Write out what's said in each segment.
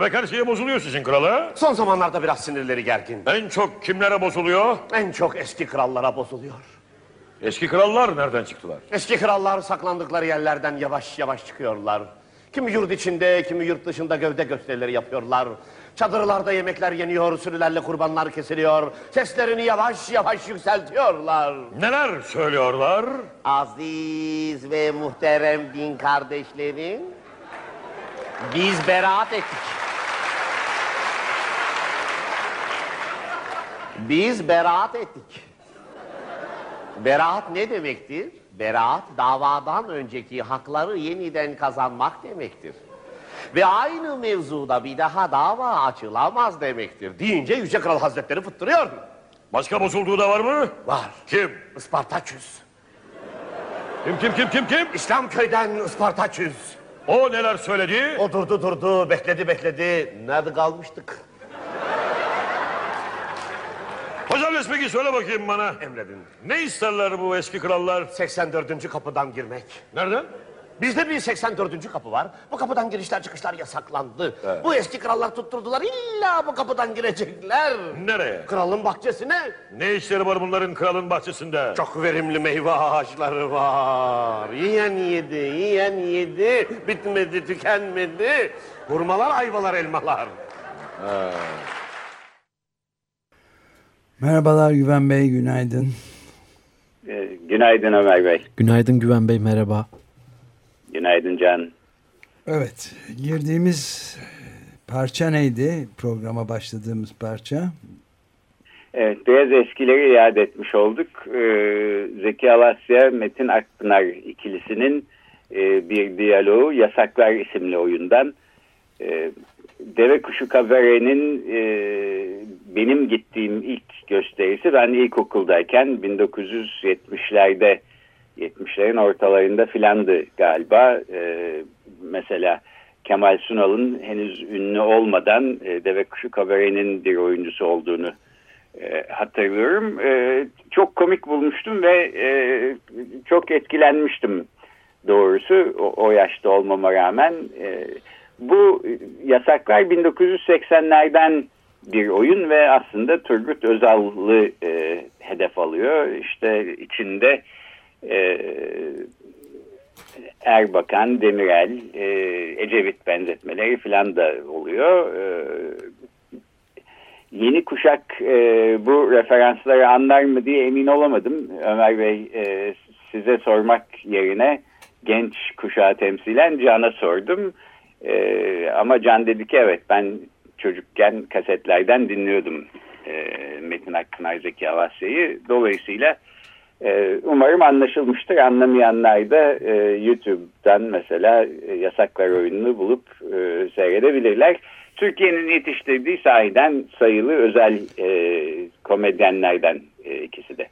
Demek her şeye bozuluyor sizin krala. Son zamanlarda biraz sinirleri gergin. En çok kimlere bozuluyor? En çok eski krallara bozuluyor. Eski krallar nereden çıktılar? Eski krallar saklandıkları yerlerden yavaş yavaş çıkıyorlar. Kimi yurt içinde, kimi yurt dışında gövde gösterileri yapıyorlar. Çadırlarda yemekler yeniyor, sürülerle kurbanlar kesiliyor. Seslerini yavaş yavaş yükseltiyorlar. Neler söylüyorlar? Aziz ve muhterem din kardeşlerim, biz beraat ettik. Biz beraat ettik. Beraat ne demektir? Beraat davadan önceki hakları yeniden kazanmak demektir. Ve aynı mevzuda bir daha dava açılamaz demektir. Deyince Yüce Kral Hazretleri fıttırıyor. Başka bozulduğu da var mı? Var. Kim? Ispartaçüs. Kim kim kim kim kim? İslam köyden Ispartaçüs. O neler söyledi? O durdu durdu, bekledi bekledi. Nerede kalmıştık? Hocam peki söyle bakayım bana. Emredin. Ne isterler bu eski krallar? 84. kapıdan girmek. Nereden? Bizde bir 84. kapı var. Bu kapıdan girişler çıkışlar yasaklandı. Bu eski krallar tutturdular. İlla bu kapıdan girecekler. Nereye? Kralın bahçesine. Ne işleri var bunların kralın bahçesinde? Çok verimli meyve ağaçları var. Yiyen yedi, yiyen yedi. Bitmedi, tükenmedi. Hurmalar, ayvalar, elmalar. Merhabalar Güven Bey, günaydın. Ee, Günaydın Ömer Bey. Günaydın Güven Bey, merhaba. Günaydın Can. Evet, girdiğimiz parça neydi? Programa başladığımız parça. Evet, biraz eskileri iade etmiş olduk. Ee, Zeki Alasya, Metin Akpınar ikilisinin e, bir diyaloğu Yasaklar isimli oyundan. Deve Kuşu Kabare'nin e, benim gittiğim ilk gösterisi ben ilkokuldayken 1970'lerde 70'lerin ortalarında filandı galiba. E, mesela Kemal Sunal'ın henüz ünlü olmadan e, Deve Kuşu Kabare'nin bir oyuncusu olduğunu e, hatırlıyorum. E, çok komik bulmuştum ve e, çok etkilenmiştim doğrusu o, o yaşta olmama rağmen. E, bu yasaklar 1980'lerden bir oyun ve aslında Turgut Özal'ı e, hedef alıyor. İşte içinde e, Erbakan, Demirel, e, Ecevit benzetmeleri falan da oluyor. E, yeni kuşak e, bu referansları anlar mı diye emin olamadım. Ömer Bey e, size sormak yerine genç kuşağı temsilen Can'a sordum. E, ama Can dedi ki evet ben çocukken kasetlerden dinliyordum e, Metin Akpınar Zeki Avasya'yı. Dolayısıyla e, umarım anlaşılmıştır. Anlamayanlar da e, YouTube'dan mesela e, Yasaklar oyununu bulup e, seyredebilirler. Türkiye'nin yetiştirdiği sahiden sayılı özel e, komedyenlerden e, ikisi de.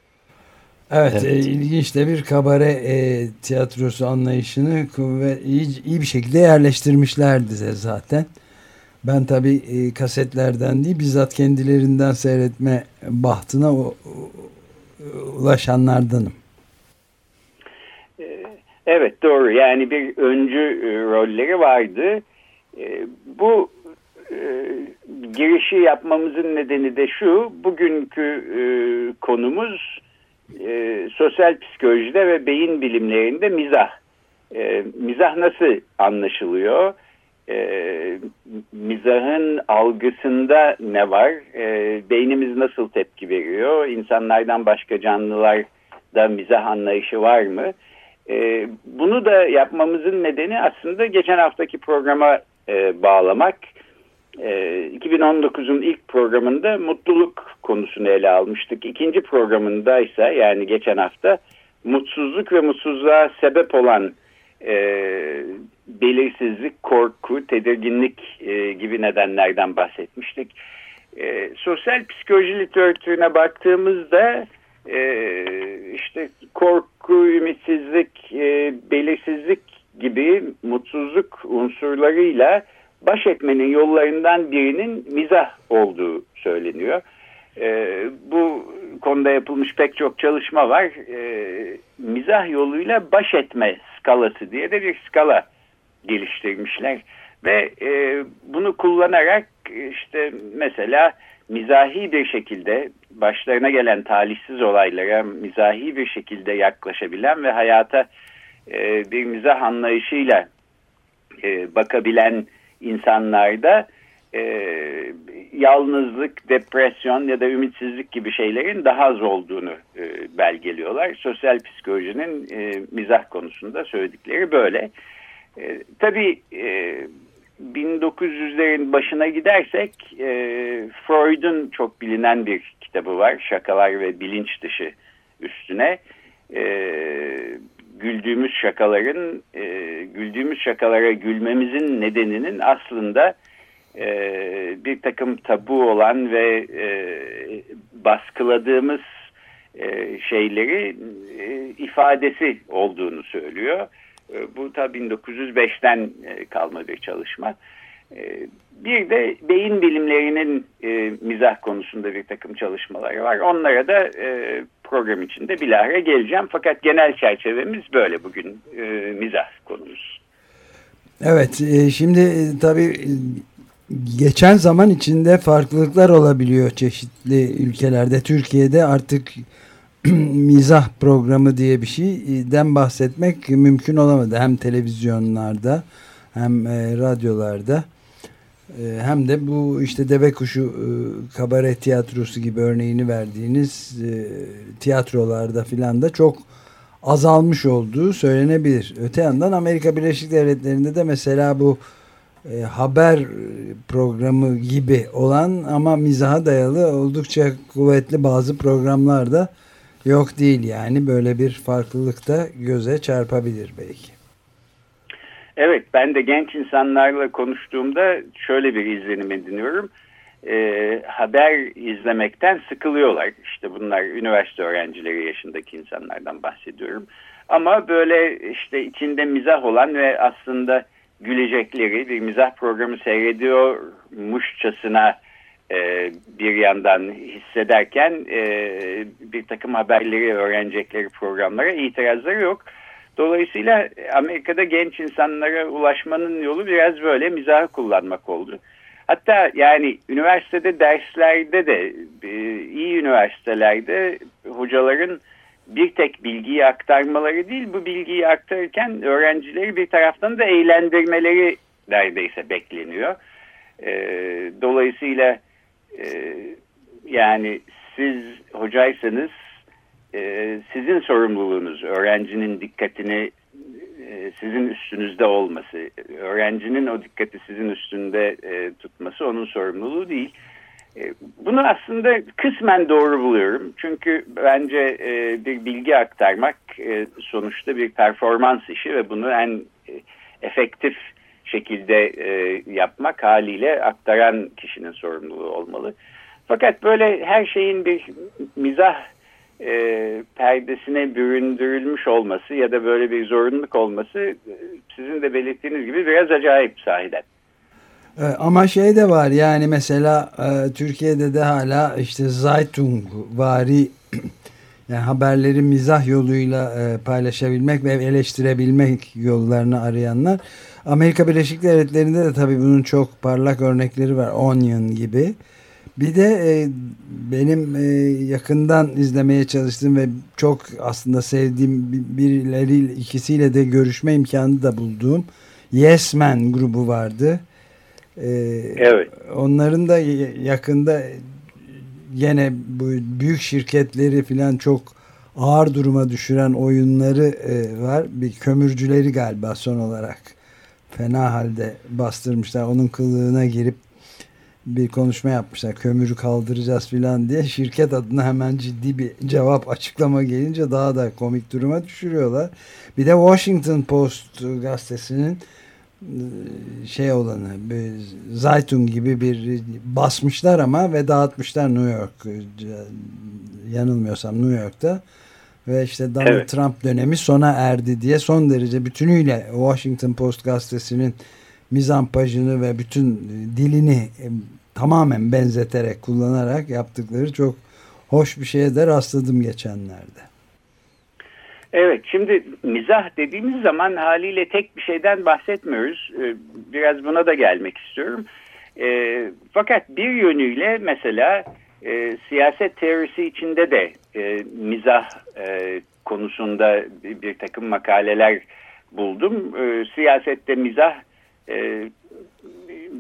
Evet, evet. E, ilginç de bir kabare e, tiyatrosu anlayışını ve iyi, iyi bir şekilde yerleştirmişlerdi zaten. Ben tabii e, kasetlerden değil bizzat kendilerinden seyretme bahtına o, o, ulaşanlardanım. Evet doğru yani bir öncü e, rolleri vardı. E, bu e, girişi yapmamızın nedeni de şu bugünkü e, konumuz e, sosyal psikolojide ve beyin bilimlerinde mizah. E, mizah nasıl anlaşılıyor? E, mizahın algısında ne var? E, beynimiz nasıl tepki veriyor? İnsanlardan başka canlılarda mizah anlayışı var mı? E, bunu da yapmamızın nedeni aslında geçen haftaki programa e, bağlamak. E, 2019'un ilk programında mutluluk konusunu ele almıştık. İkinci programında ise yani geçen hafta mutsuzluk ve mutsuzluğa sebep olan e, belirsizlik, korku, tedirginlik e, gibi nedenlerden bahsetmiştik. E, sosyal psikoloji literatürüne baktığımızda e, işte korku, ümitsizlik, e, belirsizlik gibi mutsuzluk unsurlarıyla baş etmenin yollarından birinin mizah olduğu söyleniyor. E, bu konuda yapılmış pek çok çalışma var. E, mizah yoluyla baş etme skalası diye de bir skala geliştirmişler. Ve e, bunu kullanarak işte mesela mizahi bir şekilde başlarına gelen talihsiz olaylara mizahi bir şekilde yaklaşabilen ve hayata e, bir mizah anlayışıyla e, bakabilen insanlarda e, yalnızlık, depresyon ya da ümitsizlik gibi şeylerin daha az olduğunu e, belgeliyorlar. Sosyal psikolojinin e, mizah konusunda söyledikleri böyle. E, tabii e, 1900'lerin başına gidersek e, Freud'un çok bilinen bir kitabı var. Şakalar ve bilinç dışı üstüne. E, güldüğümüz şakaların, e, güldüğümüz şakalara gülmemizin nedeninin aslında e, bir takım tabu olan ve e, baskıladığımız e, şeyleri e, ifadesi olduğunu söylüyor. E, bu da 1905'ten e, kalma bir çalışma. E, bir de beyin bilimlerinin mizah konusunda bir takım çalışmaları var. Onlara da program içinde bilahare geleceğim. Fakat genel çerçevemiz böyle bugün mizah konumuz. Evet şimdi tabii geçen zaman içinde farklılıklar olabiliyor çeşitli ülkelerde. Türkiye'de artık mizah programı diye bir şeyden bahsetmek mümkün olamadı. Hem televizyonlarda hem e, radyolarda e, hem de bu işte deve kuşu e, kabare tiyatrosu gibi örneğini verdiğiniz e, tiyatrolarda filan da çok azalmış olduğu söylenebilir. Öte yandan Amerika Birleşik Devletleri'nde de mesela bu e, haber programı gibi olan ama mizaha dayalı oldukça kuvvetli bazı programlar da yok değil yani böyle bir farklılık da göze çarpabilir belki. Evet ben de genç insanlarla konuştuğumda şöyle bir izlenim ediniyorum. E, haber izlemekten sıkılıyorlar. İşte bunlar üniversite öğrencileri yaşındaki insanlardan bahsediyorum. Ama böyle işte içinde mizah olan ve aslında gülecekleri bir mizah programı seyrediyormuşçasına e, bir yandan hissederken e, bir takım haberleri öğrenecekleri programlara itirazları yok. Dolayısıyla Amerika'da genç insanlara ulaşmanın yolu biraz böyle mizahı kullanmak oldu. Hatta yani üniversitede derslerde de e, iyi üniversitelerde hocaların bir tek bilgiyi aktarmaları değil bu bilgiyi aktarırken öğrencileri bir taraftan da eğlendirmeleri neredeyse bekleniyor. E, dolayısıyla e, yani siz hocaysanız e, sizin sorumluluğunuz öğrencinin dikkatini e, sizin üstünüzde olması, öğrencinin o dikkati sizin üstünde e, tutması onun sorumluluğu değil. E, bunu aslında kısmen doğru buluyorum. Çünkü bence bir bilgi aktarmak sonuçta bir performans işi ve bunu en efektif şekilde yapmak haliyle aktaran kişinin sorumluluğu olmalı. Fakat böyle her şeyin bir mizah e, perdesine büründürülmüş olması ya da böyle bir zorunluluk olması e, sizin de belirttiğiniz gibi biraz acayip sahiden. E, ama şey de var yani mesela e, Türkiye'de de hala işte Zeitung vari yani haberleri mizah yoluyla e, paylaşabilmek ve eleştirebilmek yollarını arayanlar. Amerika Birleşik Devletleri'nde de tabii bunun çok parlak örnekleri var. Onion gibi. Bir de e, benim e, yakından izlemeye çalıştığım ve çok aslında sevdiğim birileri ikisiyle de görüşme imkanı da bulduğum Yes Man grubu vardı. E, evet. Onların da yakında yine bu büyük şirketleri falan çok ağır duruma düşüren oyunları e, var. Bir kömürcüleri galiba son olarak fena halde bastırmışlar. Onun kılığına girip bir konuşma yapmışlar. Kömürü kaldıracağız filan diye şirket adına hemen ciddi bir cevap açıklama gelince daha da komik duruma düşürüyorlar. Bir de Washington Post gazetesinin e, şey olanı Zaytun gibi bir basmışlar ama ve dağıtmışlar New York yanılmıyorsam New York'ta ve işte Donald evet. Trump dönemi sona erdi diye son derece bütünüyle Washington Post gazetesinin mizampajını ve bütün dilini e, tamamen benzeterek kullanarak yaptıkları çok hoş bir şeye de rastladım geçenlerde. Evet şimdi mizah dediğimiz zaman haliyle tek bir şeyden bahsetmiyoruz. Ee, biraz buna da gelmek istiyorum. Ee, fakat bir yönüyle mesela e, siyaset teorisi içinde de e, mizah e, konusunda bir, bir takım makaleler buldum. Siyasette mizah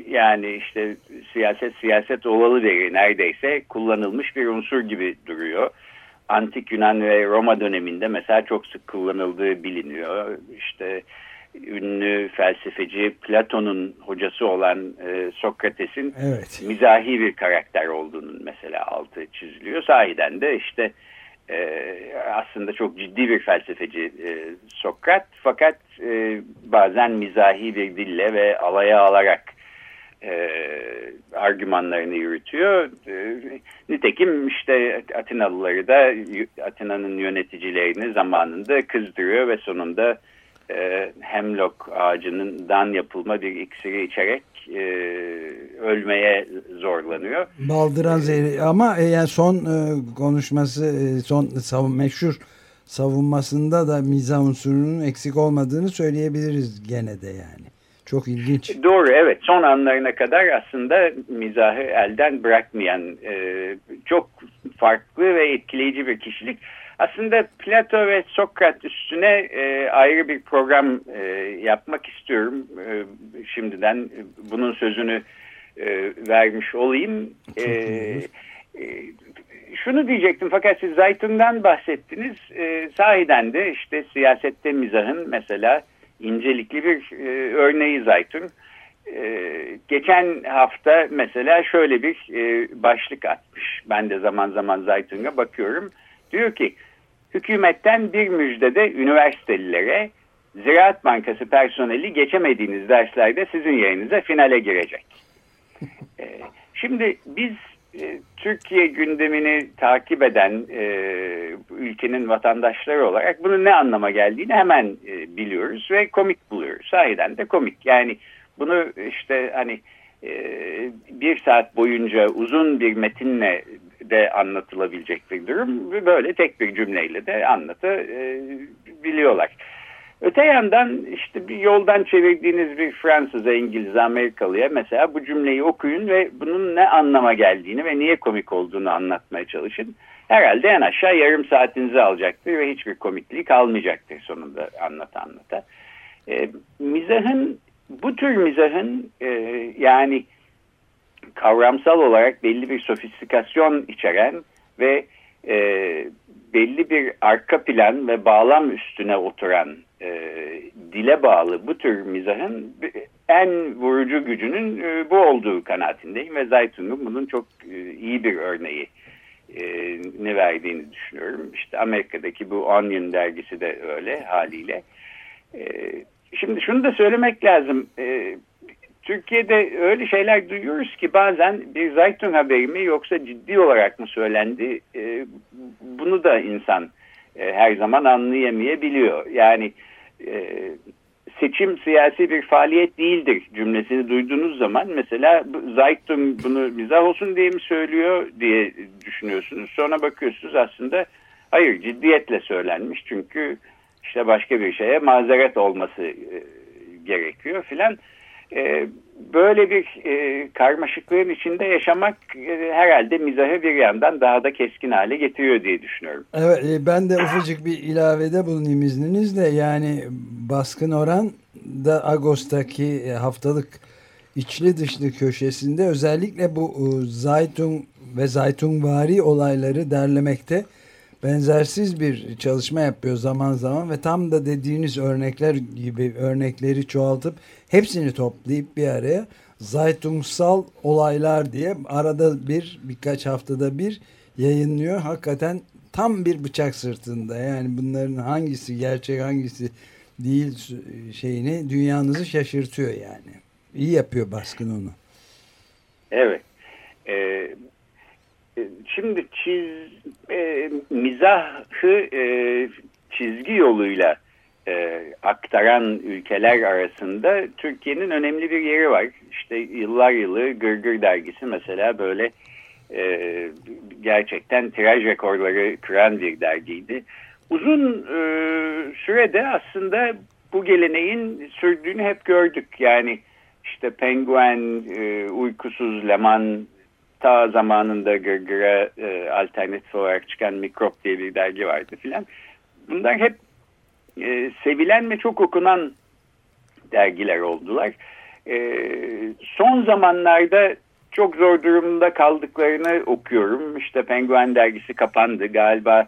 yani işte siyaset siyaset ovalı deri neredeyse kullanılmış bir unsur gibi duruyor antik Yunan ve Roma döneminde mesela çok sık kullanıldığı biliniyor. İşte ünlü felsefeci Platon'un hocası olan e, Sokrates'in evet. mizahi bir karakter olduğunun mesela altı çiziliyor. Sahiden de işte e, aslında çok ciddi bir felsefeci e, Sokrat fakat e, bazen mizahi bir dille ve alaya alarak e, argümanlarını yürütüyor. Nitekim işte Atinalıları da Atina'nın yöneticilerini zamanında kızdırıyor ve sonunda e, hemlock ağacından yapılma bir iksiri içerek e, ölmeye zorlanıyor. Baldıran zehri ama e, yani son e, konuşması e, son savun, meşhur savunmasında da miza unsurunun eksik olmadığını söyleyebiliriz gene de yani. Çok ilginç. Doğru evet son anlarına kadar aslında mizahı elden bırakmayan e, çok farklı ve etkileyici bir kişilik. Aslında Plato ve Sokrat üstüne e, ayrı bir program e, yapmak istiyorum. E, şimdiden bunun sözünü e, vermiş olayım. E, e, şunu diyecektim fakat siz Zaytun'dan bahsettiniz. E, sahiden de işte siyasette mizahın mesela incelikli bir e, örneği Zaytun. E, geçen hafta mesela şöyle bir e, başlık atmış. Ben de zaman zaman Zaytun'a bakıyorum. Diyor ki hükümetten bir müjdede üniversitelilere Ziraat Bankası personeli geçemediğiniz derslerde sizin yerinize finale girecek. E, şimdi biz e, Türkiye gündemini takip eden e, ülkenin vatandaşları olarak bunun ne anlama geldiğini hemen e, biliyoruz ve komik buluyoruz. Sahiden de komik. Yani bunu işte hani e, bir saat boyunca uzun bir metinle de anlatılabilecek bir durum. Böyle tek bir cümleyle de anlatabiliyorlar. Öte yandan işte bir yoldan çevirdiğiniz bir Fransız'a, İngiliz'e, Amerikalı'ya mesela bu cümleyi okuyun ve bunun ne anlama geldiğini ve niye komik olduğunu anlatmaya çalışın. Herhalde en aşağı yarım saatinizi alacaktır ve hiçbir komikliği kalmayacaktır sonunda anlata anlata. E, mizahın, bu tür mizahın e, yani kavramsal olarak belli bir sofistikasyon içeren ve e, belli bir arka plan ve bağlam üstüne oturan e, dile bağlı bu tür mizahın en vurucu gücünün e, bu olduğu kanaatindeyim ve Zaytun'un bunun çok e, iyi bir örneği e, ne verdiğini düşünüyorum. İşte Amerika'daki bu Onion dergisi de öyle haliyle. E, şimdi şunu da söylemek lazım. E, Türkiye'de öyle şeyler duyuyoruz ki bazen bir Zaytun haberi mi yoksa ciddi olarak mı söylendi e, bunu da insan e, her zaman anlayamayabiliyor. Yani e, seçim siyasi bir faaliyet değildir cümlesini duyduğunuz zaman mesela Zaytun bunu mizah olsun diye mi söylüyor diye düşünüyorsunuz. Sonra bakıyorsunuz aslında hayır ciddiyetle söylenmiş çünkü işte başka bir şeye mazeret olması e, gerekiyor filan. E, böyle bir e, karmaşıklığın içinde yaşamak e, herhalde mizahı bir yandan daha da keskin hale getiriyor diye düşünüyorum. Evet e, ben de ufacık bir ilavede bulunayım izninizle. Yani baskın oran da Ağustos'taki e, haftalık içli dışlı köşesinde özellikle bu e, Zaytun ve Zaytunvari olayları derlemekte benzersiz bir çalışma yapıyor zaman zaman ve tam da dediğiniz örnekler gibi örnekleri çoğaltıp hepsini toplayıp bir araya Zaytungsal olaylar diye arada bir birkaç haftada bir yayınlıyor. Hakikaten tam bir bıçak sırtında. Yani bunların hangisi gerçek hangisi değil şeyini dünyanızı şaşırtıyor yani. İyi yapıyor baskın onu. Evet. Ee, şimdi çiz e, mizahı e, çizgi yoluyla e, aktaran ülkeler arasında Türkiye'nin önemli bir yeri var. İşte yıllar yılı Gırgır dergisi mesela böyle e, gerçekten tiraj rekorları kıran bir dergiydi. Uzun e, sürede aslında bu geleneğin sürdüğünü hep gördük. Yani işte Penguen, e, Uykusuz Leman, ta zamanında Gırgır'a e, alternatif olarak çıkan Mikrop diye bir dergi vardı filan. Bunlar hep e, sevilen ve çok okunan dergiler oldular. E, son zamanlarda çok zor durumda kaldıklarını okuyorum. İşte Penguen dergisi kapandı galiba.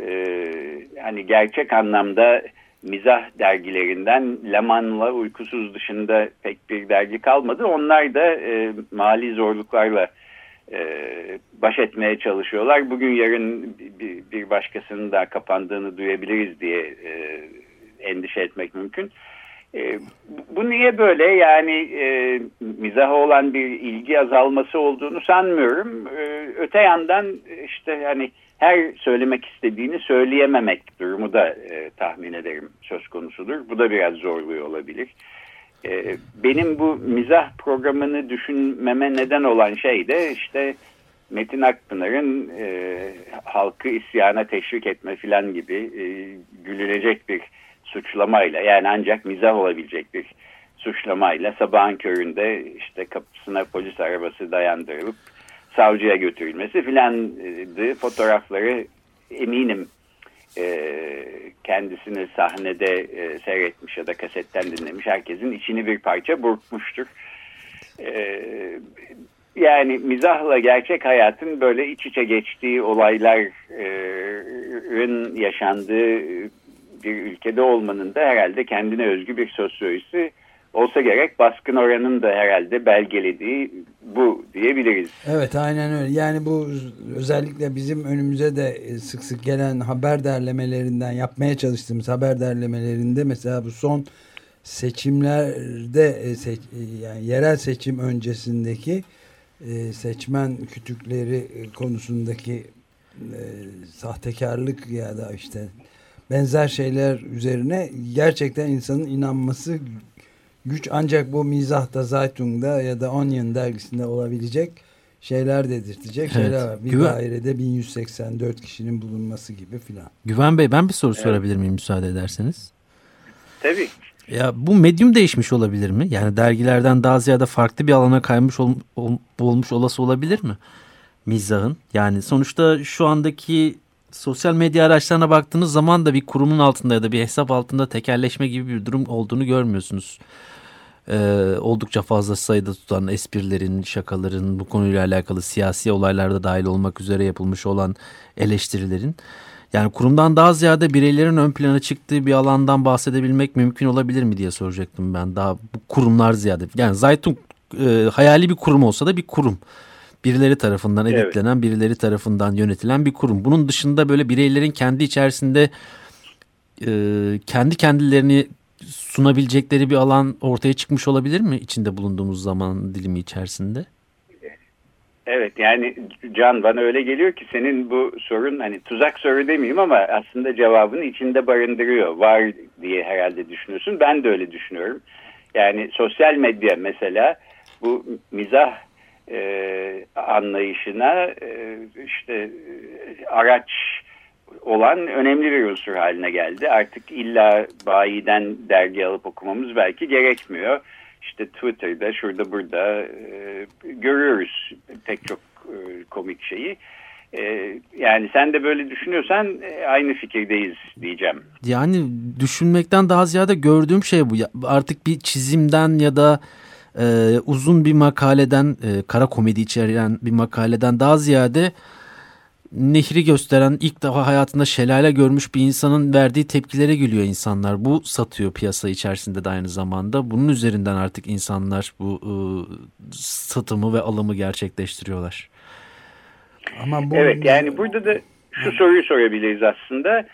E, hani gerçek anlamda mizah dergilerinden Laman'la Uykusuz dışında pek bir dergi kalmadı. Onlar da e, mali zorluklarla baş etmeye çalışıyorlar. Bugün yarın bir, başkasının daha kapandığını duyabiliriz diye e, endişe etmek mümkün. E, bu niye böyle yani e, mizaha olan bir ilgi azalması olduğunu sanmıyorum. E, öte yandan işte yani her söylemek istediğini söyleyememek durumu da e, tahmin ederim söz konusudur. Bu da biraz zorluyor olabilir. E, benim bu mizah programını düşünmeme neden olan şey de işte Metin Akpınar'ın e, halkı isyana teşvik etme filan gibi e, gülünecek bir suçlamayla yani ancak mizah olabilecek bir suçlamayla sabahın köründe işte kapısına polis arabası dayandırılıp savcıya götürülmesi filan fotoğrafları eminim e, kendisini sahnede e, seyretmiş ya da kasetten dinlemiş herkesin içini bir parça burkmuştur. E, yani mizahla gerçek hayatın böyle iç içe geçtiği olayların yaşandığı bir ülkede olmanın da herhalde kendine özgü bir sosyolojisi olsa gerek baskın oranın da herhalde belgelediği bu diyebiliriz. Evet aynen öyle. Yani bu özellikle bizim önümüze de sık sık gelen haber derlemelerinden yapmaya çalıştığımız haber derlemelerinde mesela bu son seçimlerde e, seç, e, yani yerel seçim öncesindeki e, seçmen kütükleri konusundaki sahtekarlık ya da işte benzer şeyler üzerine gerçekten insanın inanması güç ancak bu mizahta Zaytung'da ya da Onion dergisinde olabilecek şeyler dedirtecek evet. şeyler var. Bir Güven... dairede 1184 kişinin bulunması gibi filan. Güven Bey ben bir soru evet. sorabilir miyim müsaade ederseniz? Tabii. Ya bu medyum değişmiş olabilir mi? Yani dergilerden daha ziyade farklı bir alana kaymış ol, ol, olmuş olası olabilir mi? Mizahın. Yani sonuçta şu andaki sosyal medya araçlarına baktığınız zaman da bir kurumun altında ya da bir hesap altında tekerleşme gibi bir durum olduğunu görmüyorsunuz e, oldukça fazla sayıda tutan esprilerin, şakaların, bu konuyla alakalı siyasi olaylarda dahil olmak üzere yapılmış olan eleştirilerin yani kurumdan daha ziyade bireylerin ön plana çıktığı bir alandan bahsedebilmek mümkün olabilir mi diye soracaktım ben. Daha bu kurumlar ziyade. Yani Zaytung e, hayali bir kurum olsa da bir kurum. Birileri tarafından editlenen, evet. birileri tarafından yönetilen bir kurum. Bunun dışında böyle bireylerin kendi içerisinde e, kendi kendilerini sunabilecekleri bir alan ortaya çıkmış olabilir mi içinde bulunduğumuz zaman dilimi içerisinde? Evet yani Can bana öyle geliyor ki senin bu sorun hani tuzak soru demeyeyim ama aslında cevabını içinde barındırıyor. Var diye herhalde düşünüyorsun. Ben de öyle düşünüyorum. Yani sosyal medya mesela bu mizah e, anlayışına e, işte araç olan önemli bir unsur haline geldi. Artık illa bayiden dergi alıp okumamız belki gerekmiyor. İşte Twitter'da şurada burada e, görüyoruz pek çok e, komik şeyi. E, yani sen de böyle düşünüyorsan e, aynı fikirdeyiz diyeceğim. Yani düşünmekten daha ziyade gördüğüm şey bu. Artık bir çizimden ya da e, uzun bir makaleden, e, kara komedi içeren bir makaleden daha ziyade nehri gösteren ilk defa hayatında şelale görmüş bir insanın verdiği tepkilere gülüyor insanlar. Bu satıyor piyasa içerisinde de aynı zamanda. Bunun üzerinden artık insanlar bu e, satımı ve alımı gerçekleştiriyorlar. Ama bu... Evet yani burada da şu soruyu sorabiliriz aslında.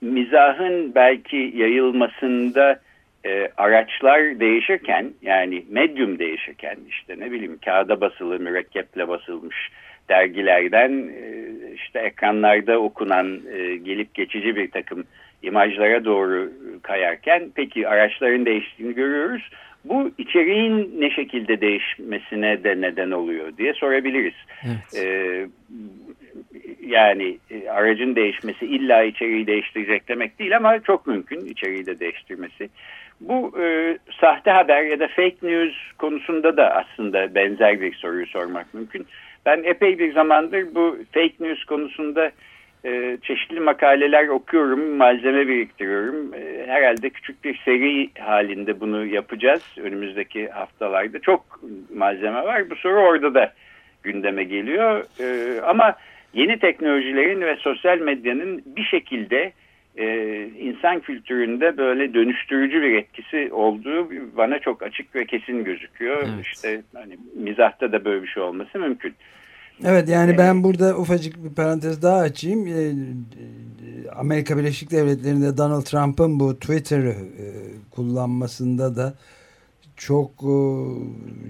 Mizahın belki yayılmasında e, araçlar değişirken yani medyum değişirken işte ne bileyim kağıda basılı mürekkeple basılmış dergilerden e, işte ekranlarda okunan e, gelip geçici bir takım imajlara doğru kayarken peki araçların değiştiğini görüyoruz. Bu içeriğin ne şekilde değişmesine de neden oluyor diye sorabiliriz. Evet. Ee, yani e, aracın değişmesi illa içeriği değiştirecek demek değil ama çok mümkün içeriği de değiştirmesi. Bu e, sahte haber ya da fake news konusunda da aslında benzer bir soruyu sormak mümkün. Ben epey bir zamandır bu fake news konusunda e, çeşitli makaleler okuyorum, malzeme biriktiriyorum. E, herhalde küçük bir seri halinde bunu yapacağız önümüzdeki haftalarda. Çok malzeme var. Bu soru orada da gündeme geliyor. E, ama yeni teknolojilerin ve sosyal medyanın bir şekilde e, insan kültüründe böyle dönüştürücü bir etkisi olduğu bana çok açık ve kesin gözüküyor. Evet. İşte hani mizahta da böyle bir şey olması mümkün. Evet yani ben burada ufacık bir parantez daha açayım. Ee, Amerika Birleşik Devletleri'nde Donald Trump'ın bu Twitter'ı e, kullanmasında da çok e,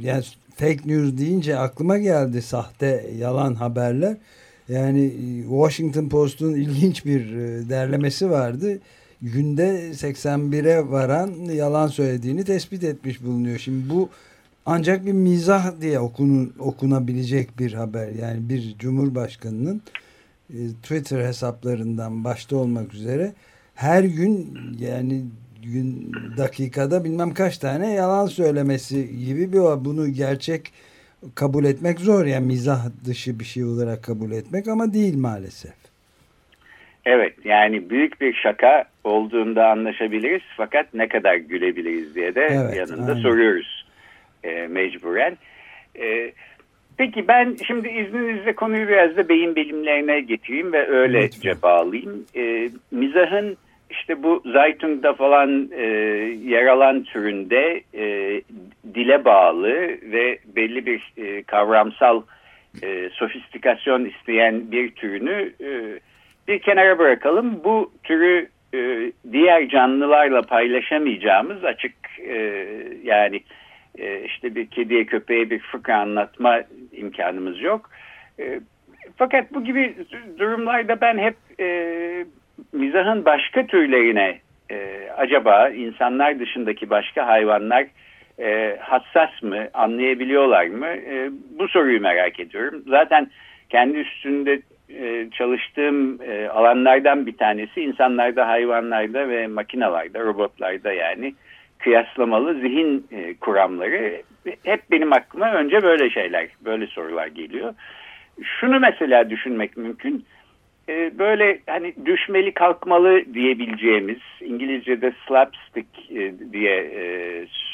yani fake news deyince aklıma geldi sahte yalan haberler. Yani e, Washington Post'un ilginç bir derlemesi vardı. Günde 81'e varan yalan söylediğini tespit etmiş bulunuyor. Şimdi bu ancak bir mizah diye okunu, okunabilecek bir haber. Yani bir cumhurbaşkanının e, Twitter hesaplarından başta olmak üzere her gün yani gün dakikada bilmem kaç tane yalan söylemesi gibi bir bunu gerçek kabul etmek zor yani mizah dışı bir şey olarak kabul etmek ama değil maalesef. Evet yani büyük bir şaka olduğunda anlaşabiliriz fakat ne kadar gülebiliriz diye de evet, yanında aynen. soruyoruz e, mecburen. E, peki ben şimdi izninizle konuyu biraz da beyin bilimlerine getireyim ve öylece Lütfen. bağlayayım. E, mizahın işte bu Zaytung'da falan e, yer alan türünde e, dile bağlı ve belli bir e, kavramsal e, sofistikasyon isteyen bir türünü e, bir kenara bırakalım. Bu türü e, diğer canlılarla paylaşamayacağımız açık e, yani e, işte bir kediye köpeğe bir fıkra anlatma imkanımız yok. E, fakat bu gibi durumlarda ben hep e, mizahın başka türlerine e, acaba insanlar dışındaki başka hayvanlar e, hassas mı, anlayabiliyorlar mı? Bu soruyu merak ediyorum. Zaten kendi üstünde çalıştığım alanlardan bir tanesi insanlarda, hayvanlarda ve makinalarda, robotlarda yani kıyaslamalı zihin e, kuramları hep benim aklıma önce böyle şeyler, böyle sorular geliyor. Şunu mesela düşünmek mümkün. E, böyle hani düşmeli kalkmalı diyebileceğimiz İngilizce'de slapstick e, diye e,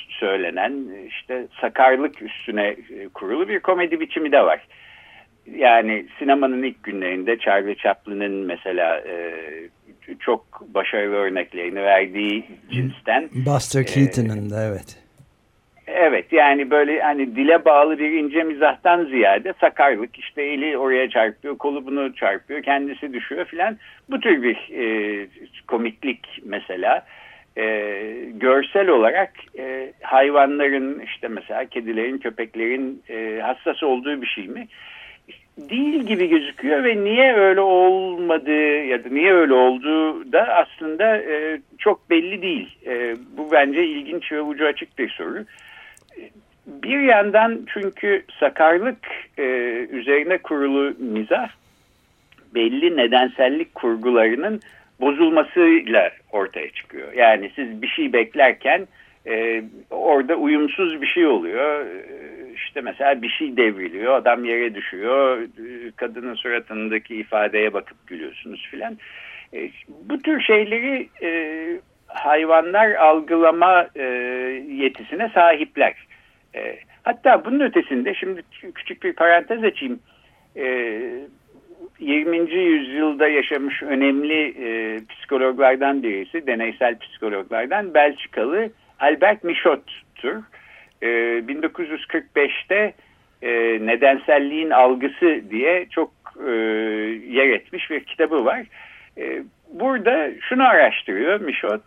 söylenen işte sakarlık üstüne e, kurulu bir komedi biçimi de var. Yani sinemanın ilk günlerinde Charlie Chaplin'in mesela e, çok başarılı örneklerini verdiği cinsten. Buster Keaton'ın da evet. Evet yani böyle hani dile bağlı bir ince mizahtan ziyade sakarlık işte eli oraya çarpıyor kolu bunu çarpıyor kendisi düşüyor filan bu tür bir e, komiklik mesela e, görsel olarak e, hayvanların işte mesela kedilerin köpeklerin e, hassas olduğu bir şey mi? Değil gibi gözüküyor ve niye öyle olmadığı ya da niye öyle olduğu da aslında e, çok belli değil. E, bu bence ilginç ve ucu açık bir soru. Bir yandan çünkü sakarlık e, üzerine kurulu mizah belli nedensellik kurgularının bozulmasıyla ortaya çıkıyor. Yani siz bir şey beklerken e, orada uyumsuz bir şey oluyor. E, işte mesela bir şey devriliyor, adam yere düşüyor, kadının suratındaki ifadeye bakıp gülüyorsunuz filan. E, bu tür şeyleri e, hayvanlar algılama e, yetisine sahipler. Hatta bunun ötesinde şimdi küçük bir parantez açayım. E, 20. yüzyılda yaşamış önemli e, psikologlardan birisi, deneysel psikologlardan Belçikalı Albert Michot'tur. E, 1945'te e, nedenselliğin algısı diye çok e, yer etmiş bir kitabı var. E, burada şunu araştırıyor Michot,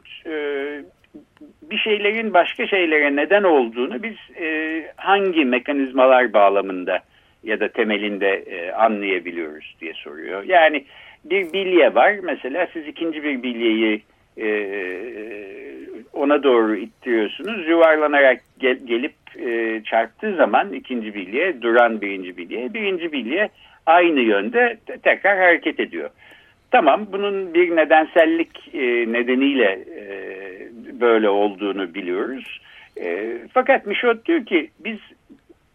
bir şeylerin başka şeylere neden olduğunu biz hangi mekanizmalar bağlamında ya da temelinde anlayabiliyoruz diye soruyor. Yani bir bilye var mesela siz ikinci bir bilyeyi e, ona doğru ittiriyorsunuz. Yuvarlanarak gel, gelip e, çarptığı zaman ikinci bilye duran birinci bilye birinci bilye aynı yönde tekrar hareket ediyor. Tamam bunun bir nedensellik e, nedeniyle e, böyle olduğunu biliyoruz. E, fakat Michot diyor ki biz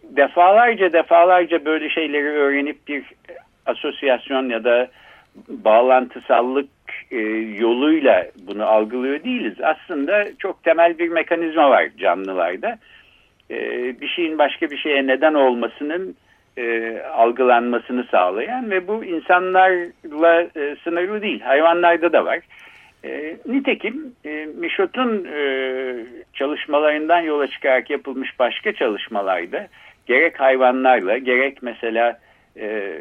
defalarca defalarca böyle şeyleri öğrenip bir asosyasyon ya da bağlantısallık e, yoluyla bunu algılıyor değiliz. Aslında çok temel bir mekanizma var canlılarda. E, bir şeyin başka bir şeye neden olmasının e, algılanmasını sağlayan ve bu insanlarla e, sınırlı değil. Hayvanlarda da var. E, nitekim e, Michot'un e, çalışmalarından yola çıkarak yapılmış başka çalışmalarda gerek hayvanlarla gerek mesela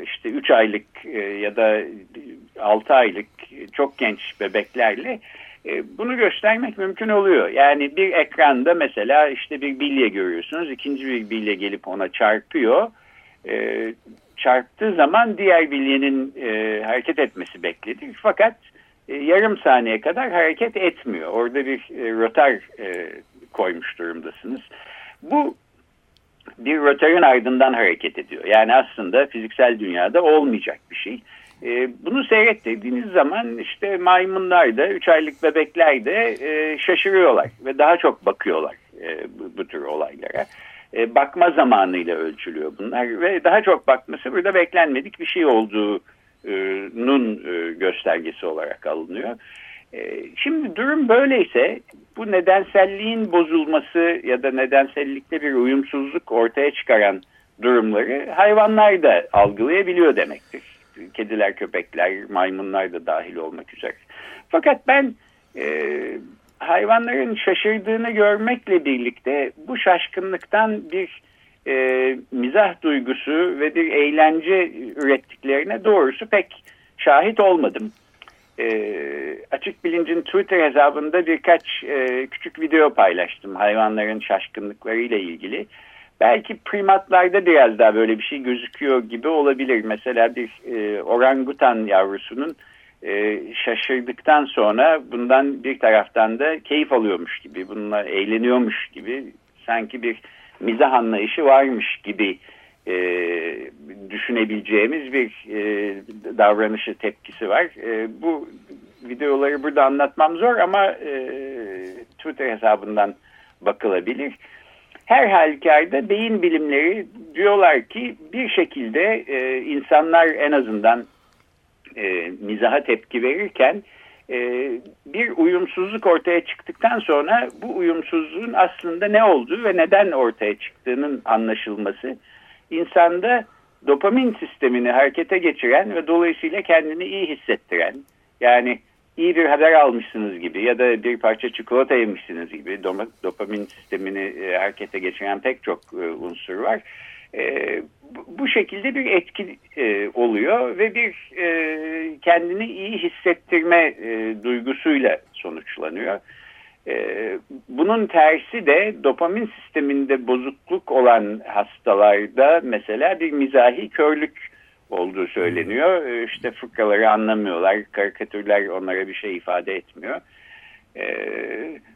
işte 3 aylık e, ya da 6 aylık çok genç bebeklerle e, bunu göstermek mümkün oluyor. Yani bir ekranda mesela işte bir bilye görüyorsunuz. ikinci bir bilye gelip ona çarpıyor. E, çarptığı zaman diğer bilyenin e, hareket etmesi beklenir. Fakat yarım saniye kadar hareket etmiyor. Orada bir rotar koymuş durumdasınız. Bu bir rotarın ardından hareket ediyor. Yani aslında fiziksel dünyada olmayacak bir şey. E, bunu seyrettiğiniz zaman işte maymunlar da, üç aylık bebekler de e, şaşırıyorlar ve daha çok bakıyorlar e, bu, bu tür olaylara. E, bakma zamanıyla ölçülüyor bunlar ve daha çok bakması burada beklenmedik bir şey olduğunun e, göstergesi olarak alınıyor. E, şimdi durum böyleyse bu nedenselliğin bozulması ya da nedensellikte bir uyumsuzluk ortaya çıkaran durumları hayvanlar da algılayabiliyor demektir. Kediler, köpekler, maymunlar da dahil olmak üzere. Fakat ben e, hayvanların şaşırdığını görmekle birlikte bu şaşkınlıktan bir e, mizah duygusu ve bir eğlence ürettiklerine doğrusu pek şahit olmadım. E, Açık Bilinc'in Twitter hesabında birkaç e, küçük video paylaştım hayvanların şaşkınlıklarıyla ilgili. Belki primatlarda biraz daha böyle bir şey gözüküyor gibi olabilir. Mesela bir e, orangutan yavrusunun e, şaşırdıktan sonra bundan bir taraftan da keyif alıyormuş gibi, bununla eğleniyormuş gibi sanki bir mizah anlayışı varmış gibi e, düşünebileceğimiz bir e, davranışı tepkisi var. E, bu videoları burada anlatmam zor ama e, Twitter hesabından bakılabilir. Her halükarda beyin bilimleri diyorlar ki bir şekilde e, insanlar en azından e, mizaha tepki verirken e, bir uyumsuzluk ortaya çıktıktan sonra bu uyumsuzluğun aslında ne olduğu ve neden ortaya çıktığının anlaşılması insanda dopamin sistemini harekete geçiren ve dolayısıyla kendini iyi hissettiren yani iyi bir haber almışsınız gibi ya da bir parça çikolata yemişsiniz gibi dopamin sistemini e, harekete geçiren pek çok e, unsur var. E, bu şekilde bir etki oluyor ve bir kendini iyi hissettirme e, duygusuyla sonuçlanıyor. E, bunun tersi de dopamin sisteminde bozukluk olan hastalarda mesela bir mizahi körlük olduğu söyleniyor. E, işte fıkraları anlamıyorlar, karikatürler onlara bir şey ifade etmiyor. E,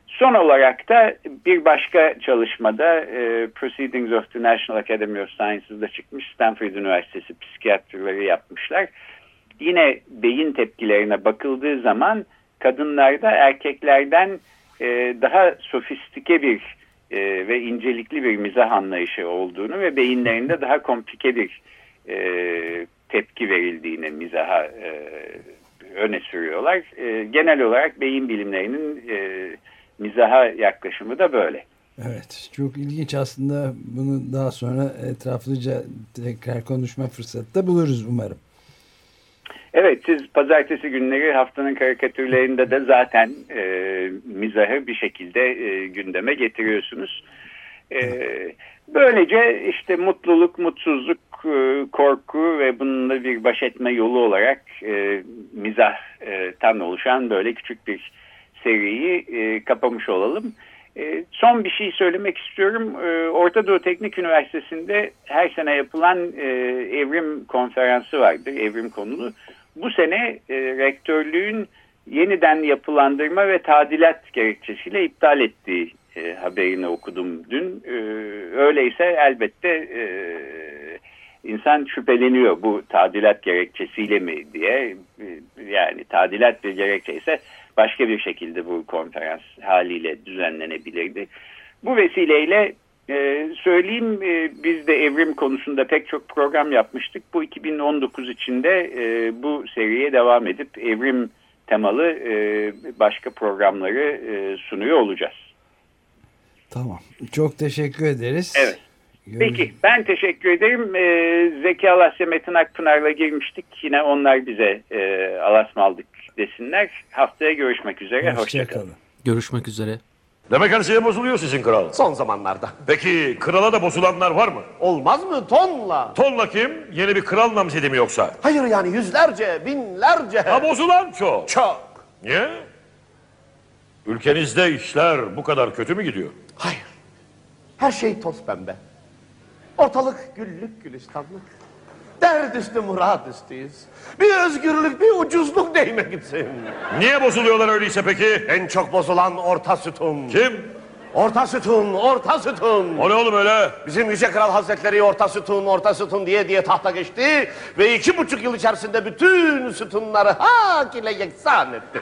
son olarak da bir başka çalışmada e, Proceedings of the National Academy of Sciences'da çıkmış Stanford Üniversitesi psikiyatrları yapmışlar. Yine beyin tepkilerine bakıldığı zaman kadınlarda erkeklerden e, daha sofistike bir e, ve incelikli bir mizah anlayışı olduğunu ve beyinlerinde daha komplike bir e, tepki verildiğini mizaha e, öne sürüyorlar. E, genel olarak beyin bilimlerinin e, mizaha yaklaşımı da böyle. Evet çok ilginç aslında bunu daha sonra etraflıca tekrar konuşma fırsatı da buluruz umarım. Evet siz pazartesi günleri haftanın karikatürlerinde de zaten e, mizahı bir şekilde e, gündeme getiriyorsunuz. E, böylece işte mutluluk, mutsuzluk, e, korku ve bununla bir baş etme yolu olarak e, mizahtan oluşan böyle küçük bir seriyi e, kapamış olalım. E, son bir şey söylemek istiyorum. E, Orta Doğu Teknik Üniversitesi'nde her sene yapılan e, evrim konferansı vardır, evrim konulu. Bu sene e, rektörlüğün yeniden yapılandırma ve tadilat gerekçesiyle iptal ettiği e, haberini okudum dün. E, öyleyse elbette insan şüpheleniyor bu tadilat gerekçesiyle mi diye. Yani tadilat bir gerekçe ise başka bir şekilde bu konferans haliyle düzenlenebilirdi. Bu vesileyle ee, söyleyeyim e, biz de evrim konusunda pek çok program yapmıştık. Bu 2019 içinde e, bu seriye devam edip evrim temalı e, başka programları e, sunuyor olacağız. Tamam. Çok teşekkür ederiz. Evet. Peki ben teşekkür ederim. Ee, Zeki Alasya Metin Akpınar'la girmiştik. Yine onlar bize e, alasmaldık desinler. Haftaya görüşmek üzere. Hoşçakalın. Hoşça, kalın. Görüşmek üzere. Demek her şeye bozuluyor sizin kral. Son zamanlarda. Peki krala da bozulanlar var mı? Olmaz mı? Tonla. Tonla kim? Yeni bir kral namzedi mi yoksa? Hayır yani yüzlerce, binlerce. Ha bozulan çok. Çok. Niye? Ülkenizde işler bu kadar kötü mü gidiyor? Hayır. Her şey toz pembe. Ortalık güllük gülistanlık. Derd üstü murad üstüyüz. Bir özgürlük, bir ucuzluk değme gitsin. Niye bozuluyorlar öyleyse peki? En çok bozulan orta sütun. Kim? Orta sütun, orta sütun. O ne oğlum öyle? Bizim Yüce Kral Hazretleri orta sütun, orta sütun diye diye tahta geçti. Ve iki buçuk yıl içerisinde bütün sütunları hak ile yeksan etti.